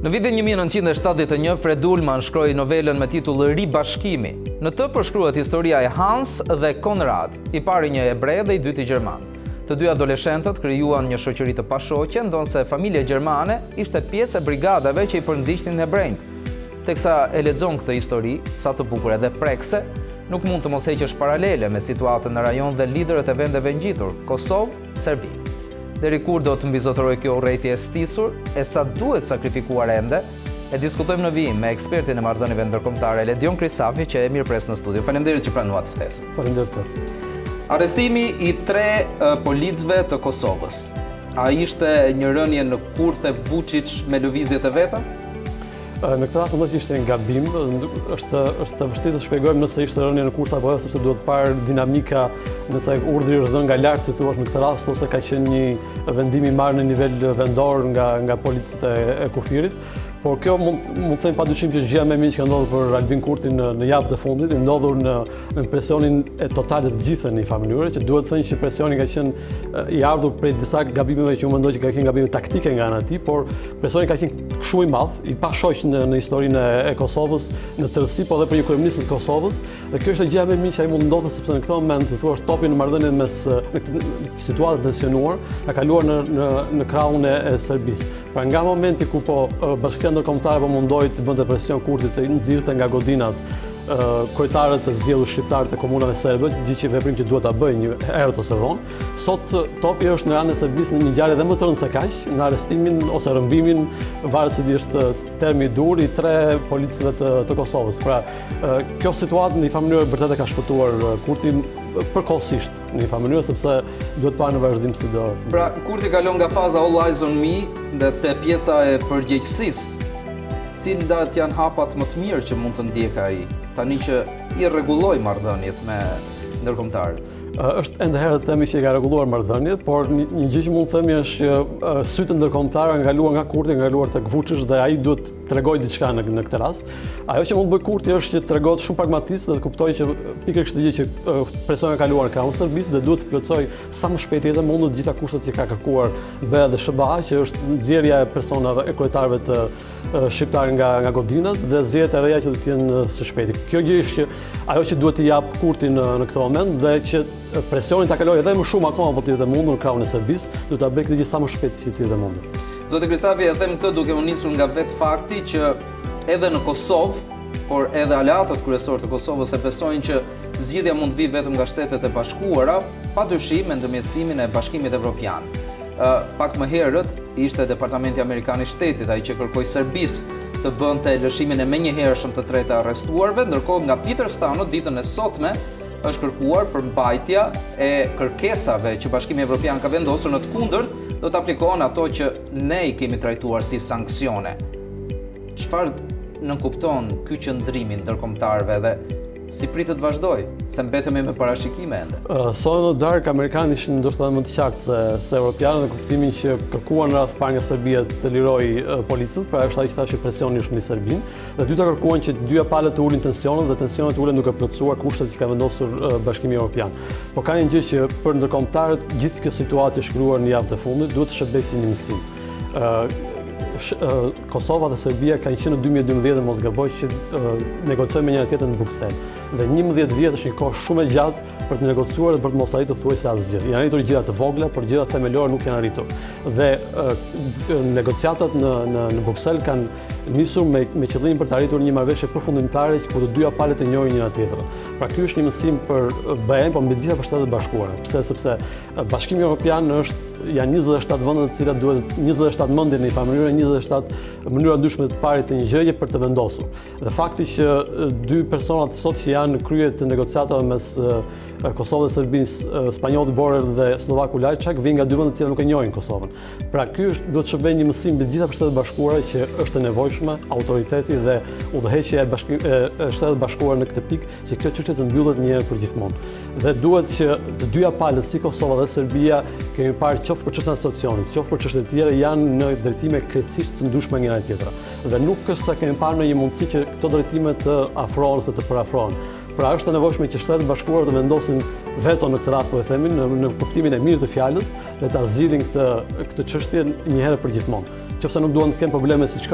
Në vitin 1971, Fred Uhlman shkroi novelën me titull Ribashkimi. Në të përshkruhet historia e Hans dhe Konrad, i pari një hebre dhe i dyti gjerman. Të dy adoleshentët krijuan një shoqëri të pashoqe, ndonëse familja gjermane ishte pjesë e brigadave që i përndiqnin hebrenjtë. Teksa e lexon këtë histori, sa të bukur edhe prekëse, nuk mund të mos heqësh paralele me situatën në rajon dhe liderët e vendeve ngjitur, Kosovë, Serbi. Deri kur do të mbizotërojë kjo urrejtje e stisur, e sa duhet sakrifikuar ende? E diskutojmë në vijim me ekspertin e marrëdhënieve ndërkombëtare, Ledion Krisafi, që e mirëpres në studio. Faleminderit që pranuat ftesën. Faleminderit për ftesën. Arrestimi i tre policëve të Kosovës. A ishte një rënie në kurth e Vuçiç me lëvizjet e veta? Në këtë rast mendoj që ishte një gabim, është është e vështirë të shpjegojmë nëse ishte rënie në kurth apo jo, sepse duhet parë dinamika, nëse urdhri është dhënë nga lart si të thuash në këtë rast ose ka qenë një vendim i marrë në nivel vendor nga nga policët e, e kufirit. Por kjo mund mund të them padyshim që është gjëja më e mirë që ka ndodhur për Albin Kurtin në, në javët e fundit, i ndodhur në, në presionin total të të gjithëve në një farë mënyre, që duhet thënë që presioni ka qenë i ardhur prej disa gabimeve që unë mendoj që kanë qenë gabime taktike nga ana e tij, por presioni ka qenë shumë i madh, i pashoq në në historinë e Kosovës, në tërësi po edhe për një kryeministër të Kosovës, dhe kjo është gjëja më e mirë që i mund të ndodhte sepse në këtë moment si të thuash topi në marrëdhënien mes në këtë situatë të tensionuar, ka kaluar në në në krahun e, e Serbisë. Pra nga momenti kur po bashkësia ndërkombëtare po mundohej të bënte presion Kurtit të nxirrte nga godinat kryetarët e zgjedhur shqiptarë të komunave serbe, gjithsesi veprim që duhet ta bëjë herët ose vonë, Sot topi është në anën e Serbisë në një ngjarje edhe më të rëndë se kaq, në arrestimin ose rrëmbimin, varet cili është termi i duhur i tre policëve të, të Kosovës. Pra, kjo situatë në një farë mënyre vërtet e ka shpëtuar Kurtin përkohësisht në një farë mënyre sepse duhet parë në vazhdim si do. Pra, Kurti kalon nga faza All Eyes on Me dhe te pjesa e përgjegjësisë cilët janë hapat më të mirë që mund të ndjekë ai tani që i rregulloi marrëdhëniet me ndërkombëtarët. është ende herët të themi që i ka rregulluar marrëdhëniet, por një gjë që mund të themi është që sytë e ndërkombëtarëve kanë kaluar nga Kurti, kanë kaluar tek Vuçiç dhe ai duhet të tregojë diçka në në këtë rast. Ajo që mund të bëjë Kurti është që të tregohet shumë pragmatist dhe të kuptojë që pikërisht këtë gjë që presioni ka kaluar në krahun e Serbisë dhe duhet të plotësojë sa më shpejt të jetë e mundur të gjitha kushtet që ka kërkuar BE dhe SHBA që është nxjerrja e personave e kryetarëve të shqiptarë nga nga godinat dhe zgjedhjet e reja që duhet të jenë së shpejti. Kjo gjë është që ajo që duhet të japë Kurti në në këtë moment dhe që presionin ta kalojë edhe më shumë akoma po të jetë e mundur në krahun e Serbisë, duhet ta bëjë këtë gjë sa më shpejt që të jetë e mundur. Zoti Krisafi e them këtë duke u nisur nga vetë fakti që edhe në Kosovë, por edhe aleatët kryesorë të Kosovës e besojnë që zgjidhja mund të vijë vetëm nga Shtetet e Bashkuara, padyshim me ndërmjetësimin e Bashkimit Evropian. Pak më herët, ishte Departamenti Amerikan i Shtetit ai që kërkoi Serbisë të bënte lëshimin e menjëhershëm të tre të arrestuarve, ndërkohë nga Peter Stano ditën e sotme është kërkuar përmbajtja e kërkesave që Bashkimi Evropian ka vendosur, në të kundërt do të aplikohen ato që ne i kemi trajtuar si sanksione. Çfarë nënkupton ky qëndrim i ndërkombëtarëve dhe Si pritet të vazhdojë, se mbetemi me parashikime ende? Sot në darkë, amerikanët ishin ndoshta edhe më të qartë se, se europianët në kuptimin që kërkuan në radhë të parë nga Serbia të lirojë policët, pra është thashë që presioni është mbi Serbinë, dhe e dyta kërkuan që të dyja palët të ulin tensionet dhe tensionet ulen duke plotësuar kushtet që ka vendosur Bashkimi Europian. Po ka një gjë që për ndërkombëtarët gjithë kjo situatë që është krijuar në javët e fundit, duhet të shërbejë si një mësim. Kosova dhe Serbia kanë që në 2012 në mos gaboj që negociojnë me njëra tjetrën në Bruksel. Dhe 11 vjet është një kohë shumë e gjatë për të negociuar dhe për të mos arritur thuajse asgjë. Janë arritur gjëra të vogla, por gjëra themelore nuk janë arritur. Dhe negociatat në në në Bruksel kanë nisur me me qëllimin për të arritur një marrëveshje përfundimtare që ku të dyja palët të njohin njëra tjetrën. Pra ky është një mësim për BE-n, por mbi të gjitha për Shtetet e Bashkuara. Pse? Sepse Bashkimi Europian është janë 27 vende të cilat duhet 27 mendje në njëfarë mënyre, 27 mënyra ndryshme të parit të një gjëje për të vendosur. Dhe fakti që dy personat sot që janë në krye të negociatave mes Kosovës dhe Serbisë, spanjolli Borrell dhe sllovaku Lajçak vijnë nga dy vende të cilat nuk e njohin Kosovën. Pra ky është duhet të shërbejë një mësim mbi të gjitha për Shtetet e Bashkuara që është e nevojshme autoriteti dhe udhëheqja e, bashkim, e Shteteve të Bashkuara në këtë pikë që kjo çështje të mbyllet një herë përgjithmonë. Dhe duhet që të dyja palët si Kosova dhe Serbia kemi parë qoftë për çështjen e asociacionit, qoftë për çështje të tjera janë në drejtime krejtësisht të ndryshme njëra tjetra. Dhe nuk është se kemi parë ndonjë mundësi që këto drejtime të afrohen ose të përafrohen. Pra është e nevojshme që Shtetet e Bashkuara të vendosin veton në këtë rast, po e themi, në, në kuptimin e mirë të fjalës, dhe ta zgjidhin këtë këtë çështje një herë përgjithmonë. qoftë se nuk duan të kenë probleme siç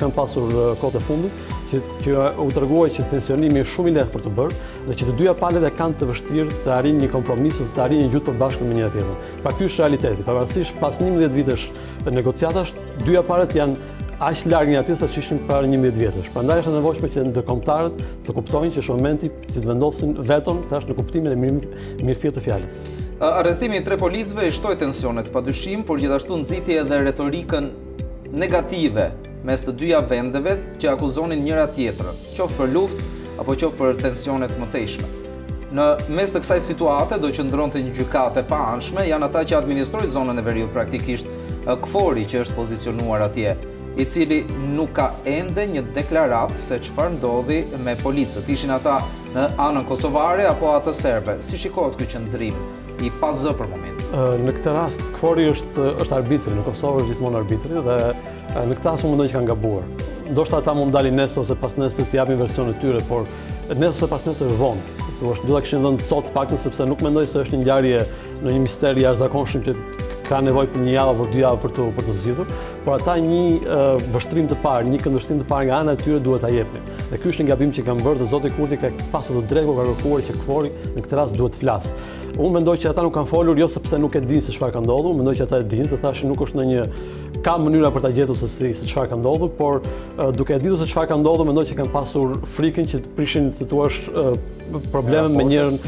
kanë pasur kohët e fundit, që u tregua që tensionimi është shumë i lehtë për të bërë, dhe që të dyja palët e kanë të vështirë të arrijnë një kompromis ose të arrijnë një gjuhë të përbashkët me njëra tjetrën. Pra ky është realiteti, pavarësisht pas 11 vitesh negociatash, të dyja palët janë aq larg njëra tjetrës sa ç'ishin para njëmbëdhjetë vjetësh. Prandaj është e nevojshme që ndërkombëtarët të kuptojnë që është momenti Që të vendosin veton, thashë në kuptimin e mirëfilltë të fjalës. Arrestimi i tre policëve i shtoi tensionet pa dyshim, por gjithashtu nxiti edhe retorikën negative mes të dyja vendeve që akuzonin njëra tjetrën, qoftë për luftë apo qoftë për tensione të mëtejshme. Në mes të kësaj situate do qëndronte një gjykatë e paanshme, janë ata që administrojnë zonën e veriut praktikisht KFOR-i që është pozicionuar atje. i cili nuk ka ende një deklaratë se çfarë ndodhi me policët, ishin ata në anën kosovare apo atë serbe. Si shikohet ky qëndrim i pa zë për momentin? Në këtë rast, Kfori është, është arbitri, në Kosovë është gjithmonë arbitri dhe në këtë rast unë mendoj që kanë gabuar. Ndoshta ata mund të dalin nesër ose pasnesër të japin versionin e tyre, por nesër ose pasnesër është vonë. Të thuash, duhet ta kishin dhënë sot të paktën sepse nuk mendoj se është një ngjarje ndonjë mister i jashtëzakonshëm që ka nevojë për një javë apo dy javë për të, për t'u zgjidhur, por ata një uh, vështrim të parë, një këndvështrim të parë nga ana e tyre duhet ta jepnin. Dhe ky është një gabim që kanë bërë dhe zoti Kurti ka pasur të drejtë ka kërkuar që Kfori në këtë rast duhet të flasë. Unë mendoj që ata nuk kanë folur jo sepse nuk e dinë se çfarë ka ndodhur, mendoj që ata e dinë, se thashë nuk është ndonjë ka mënyra për ta gjetur se si se çfarë ka ndodhur, por uh, duke e ditur se çfarë ka ndodhur, mendoj që kanë pasur frikën që të prishin si të thuash uh, probleme me njërën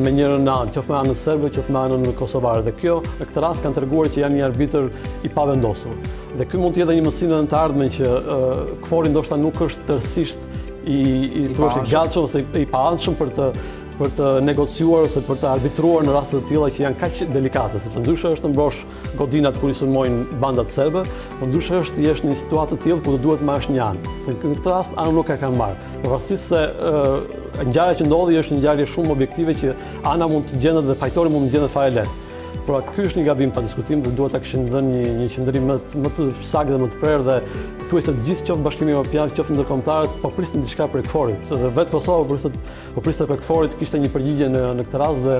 me njërën anë, qoftë me anën serbe, qoftë me anën kosovare. Dhe kjo në këtë rast kanë treguar që janë një arbitër i pavendosur. Dhe ky mund të jetë një mësim në të ardhmen që Kfori ndoshta nuk është tërësisht i të thuash i gatshëm ose i paanshëm për të për të negociuar ose për të arbitruar në raste të tilla që janë kaq delikate, sepse ndryshe është të mbrosh godinat kur i sulmojnë bandat serbe, po ndryshe është të jesh në një situatë të tillë ku të duhet të marrësh një anë. Në këtë rast anë nuk e kanë marrë. Pavarësisht se ë ngjarja që ndodhi është një ngjarje shumë objektive që ana mund të gjendet dhe fajtori mund të gjendet fare lehtë. Por ky është një gabim pa diskutim dhe duhet ta kishin dhënë një një qendrim më të, më të saktë dhe më të prerë dhe thuajse të gjithë qoftë Bashkimi Evropian, qoftë ndërkombëtarët po prisnin diçka prej Kforit. Dhe vetë Kosova priste Po priste prej Kforit të kishte një përgjigje në, në këtë rast dhe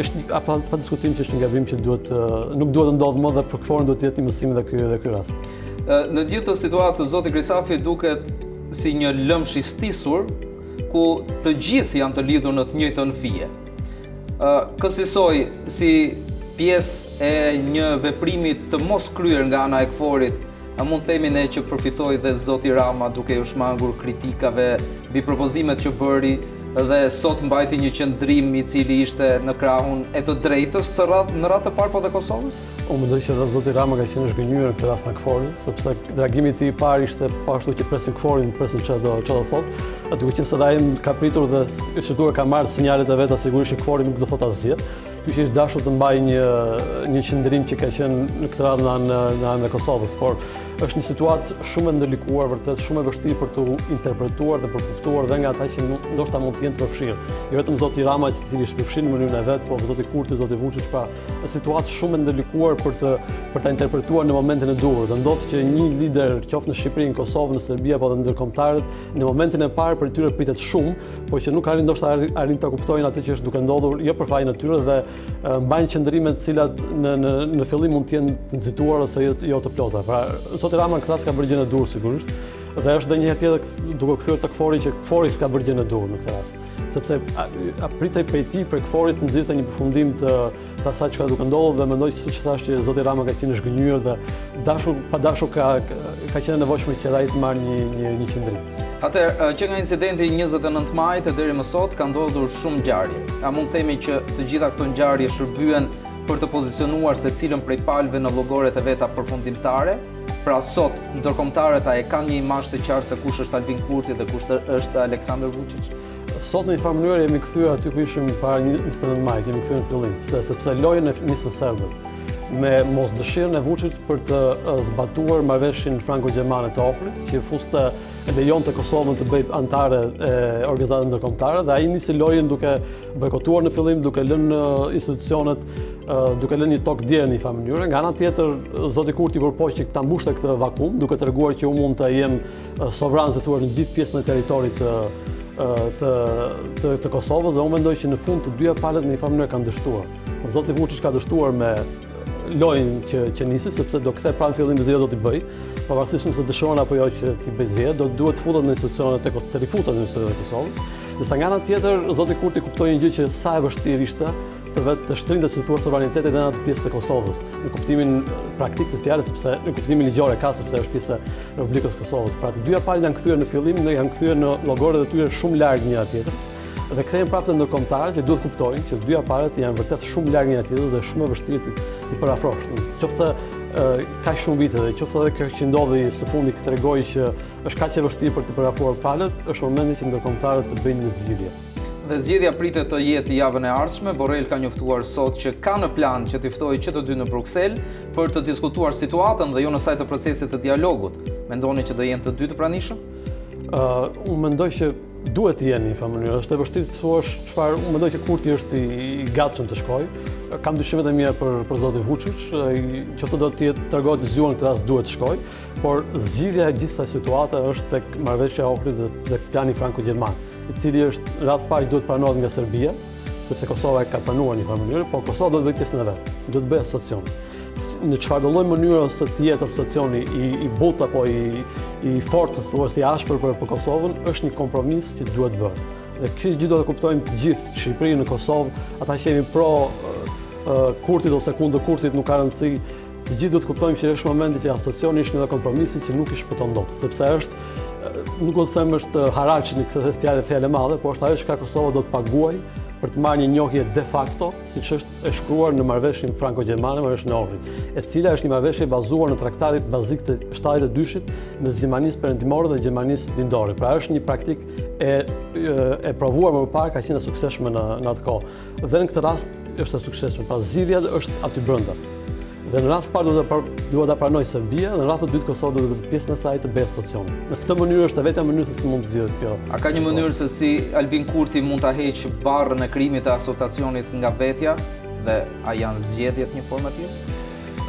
është një pa, pa diskutim që është një gabim që duhet nuk duhet të ndodhë më dhe për Kforin duhet të jetë një mësim dhe ky edhe ky rast. Në gjithë këtë situatë zoti Krisafi duket si një lëmsh i stisur ku të gjithë janë të lidhur në të njëjtën fije. Ë kësisoj si pjesë e një veprimi të moskryer nga ana e Kforit A mund të themi ne që përfitoi dhe zoti Rama duke iu shmangur kritikave mbi propozimet që bëri dhe sot mbajti një qëndrim i cili ishte në krahun e të drejtës së rad, në radhë të parë po dhe Kosovës? Unë mendoj që dhe zoti Rama ka qenë i zhgënjyer në këtë rast nga KFOR-i, sepse reagimi i tij i parë ishte po ashtu që presim KFOR-in, presim çfarë do çfarë do thotë. E duke qenë se ai ka pritur dhe si duket ka marrë sinjalet e veta sigurisht që KFOR-i nuk do thotë asgjë. kështu që i është dashur të mbajë një një qëndrim që ka qenë në këtë radhë në në anën e Kosovës, por është një situatë shumë e ndërlikuar, vërtet shumë e vështirë për t'u interpretuar dhe për t'u kuptuar dhe nga ata që ndoshta mund të jenë të përfshirë. Jo vetëm zoti Rama i cili është përfshirë në mënyrën e vet, por zoti Kurti, zoti Vuçiç, pra është situatë shumë e ndërlikuar për të për ta interpretuar në momentin e duhur. Dhe ndodh që një lider, qoftë në Shqipëri, në Kosovë, në Serbi apo edhe ndërkombëtarët, në momentin e parë prej tyre pritet shumë, por që nuk arrin ndoshta arrin ta kuptojnë atë që është duke ndodhur jo për fajin e tyre dhe mbajnë qëndrime të cilat në në në fillim mund të jenë të nxituara ose jo, jo të plota. Pra, zoti Rama në këtë rast ka bërë gjënë e duhur sigurisht. Dhe është edhe një herë tjetër duke u kthyer te KFOR-i që KFOR-i s'ka bërë gjënë e duhur në këtë rast, sepse a, a pritej prej tij prej KFOR-it të nxirrte një përfundim të Të asaj çka duke ndodhur dhe mendoj që siç thashë që Zoti Rama ka qenë zhgënjyer dhe dashur, pa dashur ka, ka qenë e nevojshme që edhe ai të marrë një, një, një qëndrim. Atëherë, që nga incidenti 29 majit deri më sot, ka ndodhur shumë ngjarje. A mund të themi që të gjitha këto ngjarje shërbyen për të pozicionuar secilën prej palëve në llogoret e veta përfundimtare, pra sot ndërkombëtarët a e kanë një imazh të qartë se kush është Albin Kurti dhe kush është Aleksandar Vuçiç? Sot në një farë mënyrë jemi kthyer aty ku ishim para njëzetenëntë majit, jemi kthyer në fillim, se sepse lojën e nisën serbët, me mosdëshirën e Vuçiçit për të zbatuar marrëveshjen franko-gjermane të Ohrit, që fuste e lejonte Kosovën të bëhet anëtare e organizatave ndërkombëtare, dhe ai nisi lojën duke bojkotuar në fillim, duke lënë institucionet, duke lënë një tokë djerrë në një farë mënyrë. Nga ana tjetër, Zoti Kurti u përpoq që ta mbushte këtë vakum, duke treguar që unë mund të jem sovran si të thuash në gjithë pjesën e territorit të të të, të Kosovës dhe unë mendoj që në fund të dyja palët në një farë mënyrë kanë dështuar. Zoti Vuçiç ka dështuar me lojën që që nisi sepse do kthehet prapë në fillim zgjedhje do t'i bëjë, pavarësisht nëse dëshiron apo jo që t'i bëjë zgjedhjet, do të duhet të futet në institucionet e të rifutet në institucionet e Kosovës. Ndërsa nga ana tjetër, zoti Kurti kuptoi një gjë që sa e vështirë ishte, të vetë të shtrinte si të thuash sovranitetin edhe në atë pjesë të Kosovës, në kuptimin praktik të fjalës, sepse në kuptimin ligjor e ka sepse është pjesë e Republikës së Kosovës. Pra të dyja palët janë kthyer në fillim, në janë kthyer në llogoret e tyre shumë larg njëra tjetrës dhe kthehen prapë te ndërkombëtarët që duhet kuptojnë që të dyja palët janë vërtet shumë larg njëra tjetrës dhe shumë e vështirë t'i përafrosh. Qoftë kaq shumë vite dhe qoftë edhe kjo që ndodhi së fundi këtë tregoi që është kaq e vështirë për të përafruar palët, është momenti që ndërkombëtarët të bëjnë një zgjidhje. Dhe zgjidhja pritet të jetë javën e ardhshme. Borrell ka njoftuar sot që ka në plan që t'i ftojë që të dy në Bruksel për të diskutuar situatën dhe jo në sajë të procesit të dialogut. Mendoni që do jenë të dy të pranishëm? Uh, unë mendoj që duhet të jenë në një farë mënyre. Është e vështirë të thuash çfarë, unë mendoj që Kurti është i gatshëm të shkojë. Kam dyshimet e mia për për zotin Vučić, nëse do të jetë të tregohet i zgjuar në këtë rast duhet të shkojë. Por zgjidhja e gjithë kësaj situate është tek marrëveshja e Ohrit dhe tek plani franko-gjerman, i cili është radhë parë duhet pranohet nga Serbia, sepse Kosova e ka pranuar një farë mënyrë, por Kosova duhet të bëjë pjesën e vet, duhet të bëjë asociacionin. Në çfarëdo lloj mënyre, le të jetë asociacioni i i butë apo i i fortë si të thuash i ashpër për për Kosovën, është një kompromis që duhet bërë. Dhe këtë gjë duhet ta kuptojmë të gjithë në Shqipëri, në Kosovë, ata që jemi pro Kurtit ose kundër Kurtit nuk ka rëndësi, Të gjithë duhet të kuptojmë që është momenti që asociacioni është një kompromis që nuk i shpëton dot, sepse është nuk do të them është haraçi në këtë fjalë fjalë madhe, por është ajo që ka Kosova duhet të paguajë për të marrë një njohje de facto, siç është e shkruar në marrëveshjen franko-gjermane, marrëveshjen e Ohrit, e cila është një marrëveshje e bazuar në traktatin bazik të 72-shit mes Gjermanisë Perëndimore dhe Gjermanisë Lindore. Pra është një praktikë e provuar më parë, ka qenë e suksesshme në atë kohë. Dhe në këtë rast është e suksesshme, pra zgjidhja është aty brenda. Dhe në radhë të parë duhet ta pranojë Serbia, dhe në radhë të dytë Kosova duhet të bëjë pjesën e saj, të bëjë asociacionin. Në këtë mënyrë është e vetmja mënyrë se si mund të zgjidhet kjo. A ka një mënyrë se si Albin Kurti mund ta heqë barrën e krijimit të asociacionit nga vetja dhe a janë zgjedhjet një formë tjetër?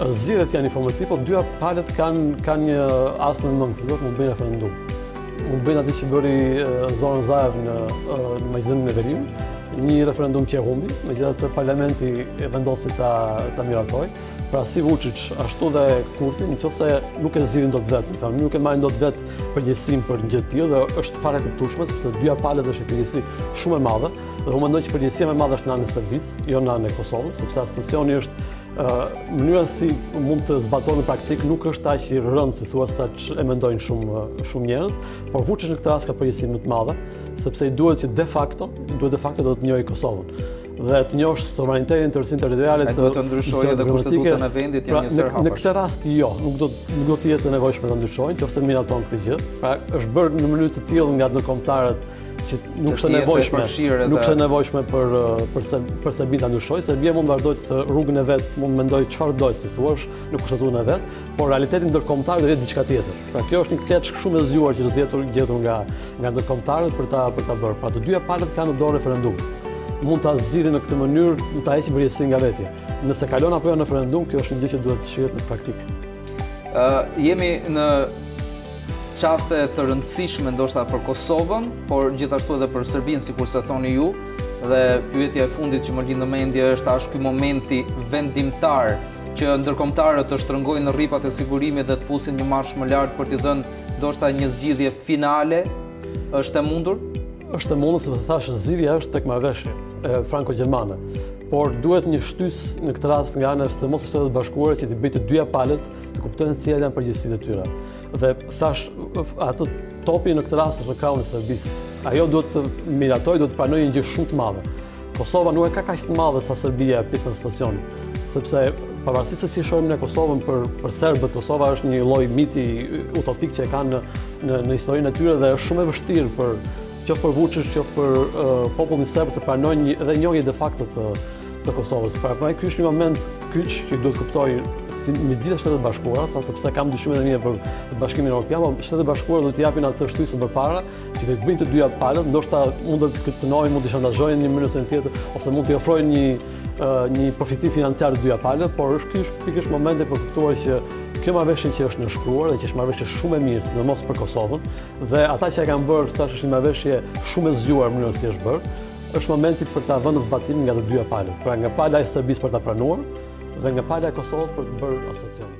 Zgjedhjet janë një formë e tillë, po dyja palët kanë kanë një as në mëngë, mund të bëjnë referendum. Mund të bëjnë atë që bëri Zoran Zaev në në Maqedoninë e Veriut, një referendum që e humbi, megjithatë parlamenti e vendosi ta ta miratojë. Pra si Vuçiç, ashtu dhe Kurti, në qoftë se nuk e zgjidhin dot vetë, në fjalë, nuk e marrin dot vetë përgjegjësinë për një gjë të tillë, dhe është fare e kuptueshme, sepse dyja palët është një përgjegjësi shumë e madhe, dhe unë mendoj që përgjegjësia më e madhe është në anën e Serbisë, jo në anën e Kosovës, sepse asociacioni është Mënyra si mund të zbatohet në praktikë nuk është aq i rëndë si thua sa ç'e mendojnë shumë shumë njerëz, por Vuçiç në këtë rast ka përgjegjësi më të madhe, sepse i duhet që de facto, duhet de facto ta njohë Kosovën dhe të njohë sovranitetin tërësinë territoriale të duhet të ndryshojë edhe kushtetutën e vendit pra, janë një sërë Në këtë rast jo, nuk do nuk do të jetë e nevojshme ta ndryshojnë, në qoftë se miraton këtë gjë. Pra është bërë në mënyrë të tillë nga ndërkombëtarët nuk është e nevojshme, nuk është e nevojshme për për Se për Serbinë ta ndryshojë, Serbia mund të vazhdojë rrugën e vet, mund të mendojë çfarë të dojë, si të thuash, në kushtetutën e vet, por realiteti ndërkombëtar do jetë diçka tjetër. Pra kjo është një kleçkë shumë e zgjuar që është gjetur nga nga ndërkombëtarët për ta për ta bërë. Pra të dyja palët kanë në dorë referendum. Mund ta zgjidhin në këtë mënyrë, mund ta heqin përgjegjësinë nga vetja. Nëse kalon apo jo në referendum, kjo është një gjë që duhet të shihet në praktikë. Ë jemi në Çaste të rëndësishme ndoshta për Kosovën, por gjithashtu edhe për Serbinë, sikurse thoni ju, dhe pyetja e fundit që më lind në mendje është a është ky momenti vendimtar që ndërkombëtarët të shtrëngojnë rripat e sigurimit dhe të fusin një marsh më lart për t'i dhënë ndoshta një zgjidhje finale? Është e mundur? Është e mundur sepse thashë zgjidhja është tek marrëveshja franko-gjermane por duhet një shtysë në këtë rast nga ana e sidomos Shteteve të Bashkuara që t'i bëjë të dyja palët Të kuptojnë cilat janë përgjegjësitë e tyra. Dhe thashë, atë topi në këtë rast është në krahun e Serbisë. Ajo duhet të miratojë, duhet të pranojë një gjë shumë të madhe. Kosova nuk e ka kaq të madhe sa Serbia e pjesë në situacion, sepse pavarësisht se si e shohim ne Kosovën për për serbët, Kosova është një lloj miti utopik që e kanë në në historinë e tyre dhe është shumë e vështirë për qoftë për Vuçiç, qoftë për popullin serb të pranojnë edhe njohje de facto të të Kosovës. Pra, pra ky është një moment kyç që duhet të kuptoj se në qoftë se Shtetet e Bashkuara, pra sepse kam dyshimet e mia për Bashkimin Evropian, por Shtetet e Bashkuara do të japin atë shtysë përpara, që të bëjnë të dyja palët, ndoshta mund të kërcënojnë, mund të shantazhojnë në një mënyrë ose tjetër, ose mund të ofrojnë një një përfitim financiar të dyja palët, por është ky është pikërisht momenti për të kuptuar që kjo marrëveshje që është nënshkruar dhe që është marrëveshje shumë e mirë, sidomos për Kosovën, Dhe ata që e kanë bërë, thashë është një marrëveshje shumë e zgjuar në mënyrën si është bërë. Është momenti për ta vënë në zbatim nga të dyja palët. Pra nga pala e Serbisë për ta pranuar dhe nga pala e Kosovës për të bërë asociacion.